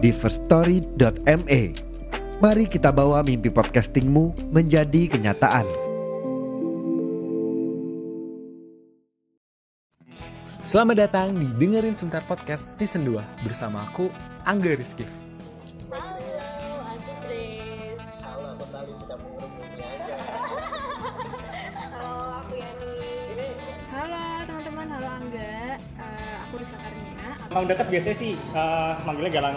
di firststory.me. Mari kita bawa mimpi podcastingmu menjadi kenyataan. Selamat datang di Dengerin Sebentar Podcast Season 2 Bersama aku, Angga Rizky Halo, aku Grace. Halo, aku kita mengerumuni aja Halo, aku Yani. Halo teman-teman, halo Angga. Eh, aku Risa Karnia. Emang deket biasanya sih eh, manggilnya galang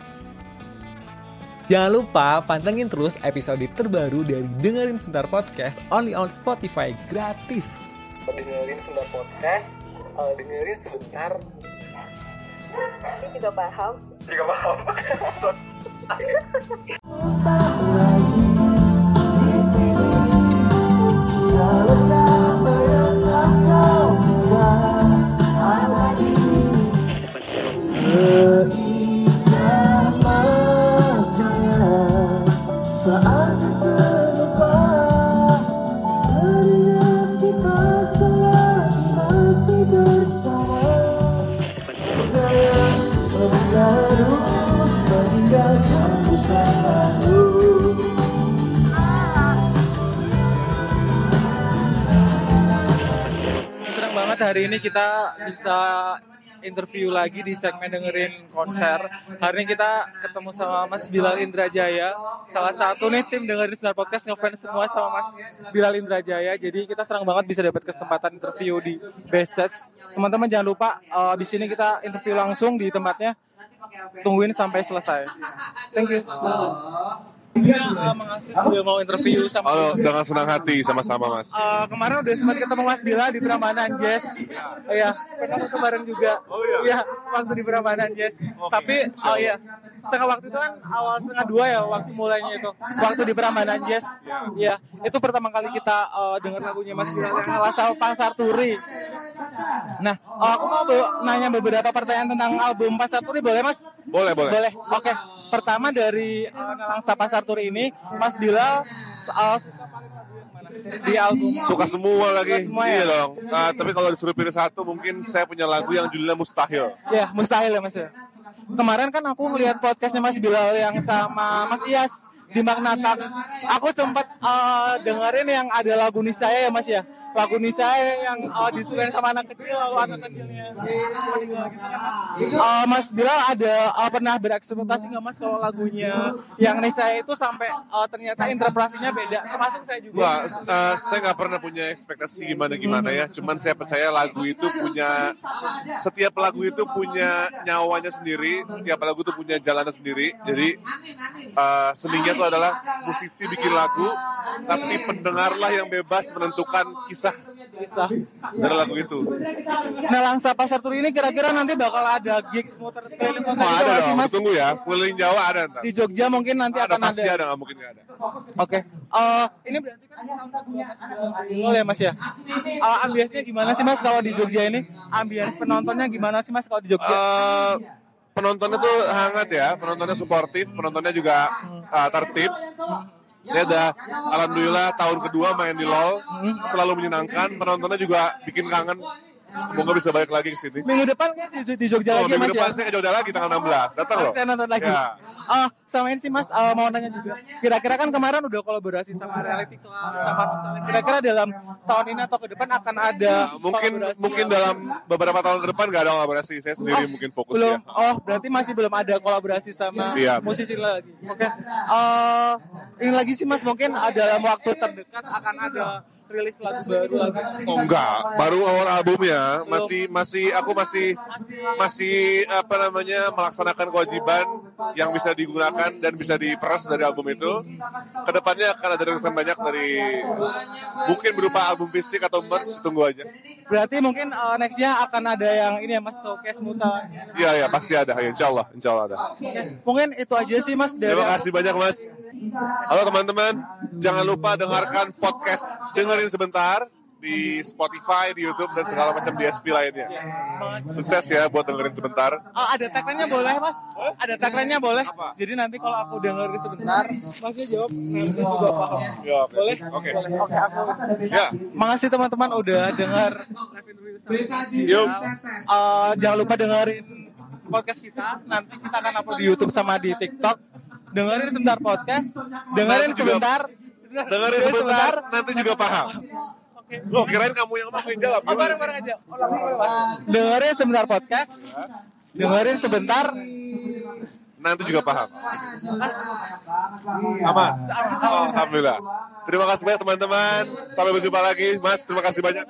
Jangan lupa pantengin terus episode terbaru dari Dengerin Sebentar Podcast Only on Spotify gratis. Dengerin sebentar podcast eh, dengerin sebentar Ini juga paham. juga paham Senang banget hari ini kita bisa interview lagi di segmen dengerin konser. Hari ini kita ketemu sama Mas Bilal Indrajaya, salah satu nih tim dengerin Sinar Podcast ngefans semua sama Mas Bilal Indrajaya. Jadi kita senang banget bisa dapat kesempatan interview di Best. Teman-teman jangan lupa uh, di sini kita interview langsung di tempatnya. Tungguin sampai selesai. Thank you. Ya, uh, makasih sudah mau interview sama Halo, dengan senang hati sama-sama mas. Eh, kemarin udah sempat ketemu Mas Bila di Prambanan Jazz. Oh iya, pernah foto bareng juga. Oh iya? waktu di Prambanan Jazz. Tapi oh iya, setengah waktu itu kan awal setengah dua ya waktu mulainya itu. Waktu di Prambanan Jazz. Iya, itu pertama kali kita eh, dengar lagunya Mas Bila yang salah satu Pasar Turi. Nah, eh, aku mau nanya beberapa pertanyaan tentang album Pasar Turi boleh Mas? Boleh, boleh. Boleh. Oke. Pertama dari uh, Nelangsa Pasar Turi ini, Mas Bilal uh, di album. Suka semua lagi. Suka semua ya? Iya dong. Ah, tapi kalau disuruh pilih satu, mungkin saya punya lagu yang judulnya Mustahil. Ya, mustahil ya Mas ya. Kemarin kan aku ngeliat podcastnya Mas Bilal yang sama Mas Iyas di Magnatax. Aku sempat uh, dengerin yang ada lagu Niscaya ya Mas ya. Lagu Niscaya yang uh, disukain sama anak kecil lalu anak kecilnya. Uh, Mas Bilal ada uh, pernah berekspektasi nggak Mas kalau lagunya yang Niscaya itu sampai uh, ternyata interpretasinya beda termasuk saya juga. Wah, ah, saya nggak pernah punya ekspektasi gimana-gimana ya. Cuman saya percaya lagu itu punya, setiap lagu itu punya nyawanya sendiri. Setiap lagu itu punya jalannya sendiri. Jadi ah, seninya itu adalah musisi bikin lagu, tapi pendengarlah yang bebas menentukan kisah Bisa. dari lagu itu. Nah, Langsa Pasar Turi ini kira-kira nanti bakal ada gigs muter sekeliling kota Wah, gitu ada dong, Mas? tunggu ya. Keliling Jawa ada ntar. Di Jogja mungkin nanti Ada akan pasti ada. ada, nggak mungkin nggak ada. Oke. Eh, ini berarti kan tahun ya Mas ya. Uh, ambiensnya gimana sih Mas kalau di Jogja ini? Ambience penontonnya gimana sih Mas kalau di Jogja? Eh, penontonnya tuh hangat ya, penontonnya suportif, penontonnya juga uh, tertib. Saya udah alhamdulillah tahun kedua main di LOL, selalu menyenangkan, penontonnya juga bikin kangen. Semoga bisa balik lagi ke sini. Minggu depan kan di, di Jogja Oh, lagi minggu Mas depan ya. saya ke Jogja lagi tanggal 16. Datang loh. Saya nonton lagi. Ya. Ah, sama ini sih Mas, eh, mau nanya juga. Kira-kira kan kemarin udah kolaborasi sama Reality Club, sama. Kira-kira dalam tahun ini atau ke depan akan ada Nah, mungkin mungkin dalam beberapa tahun ke depan nggak ada kolaborasi. Saya sendiri mungkin fokus belum. ya. Oh, berarti masih belum ada kolaborasi sama Iya. musisi lagi. Oke. Eh, ini lagi sih Mas, mungkin ada dalam waktu terdekat akan ada rilis lagu baru lagi? Oh enggak, baru awal albumnya masih masih aku masih masih apa namanya melaksanakan kewajiban yang bisa digunakan dan bisa diperas dari album itu. Ke depannya akan ada rilisan banyak dari mungkin berupa album fisik atau merch, tunggu aja. Berarti mungkin uh, nextnya akan ada yang ini ya mas showcase muta. Iya ya pasti ada, ya, insya Allah, insya Allah ada. Mungkin itu aja sih mas dari Terima kasih banyak mas. Halo teman-teman, jangan lupa dengarkan podcast dengerin sebentar di Spotify, di YouTube dan segala macam DSP lainnya. Sukses ya buat dengerin sebentar. Oh, ada tagline-nya boleh mas? Ada tagline-nya boleh? Jadi nanti kalau aku dengerin sebentar, masnya jawab nanti juga paham. Ya, oke. Boleh? Oke. Oke, aku. Ya, Makasih teman-teman udah interview sama yuk. Eh, jangan lupa dengerin podcast kita. Nanti kita akan upload di YouTube sama di TikTok. Dengerin sebentar podcast. Dengerin sebentar. Dengerin sebentar, nanti juga paham. Oke. Loh, kirain kamu yang mau jawab. Oh, bareng-bareng aja. Mas. Dengerin sebentar podcast. Dengerin sebentar. Nanti juga paham. Mas, Aman. Alhamdulillah. Terima kasih banyak teman-teman. Sampai berjumpa lagi, Mas. Terima kasih banyak.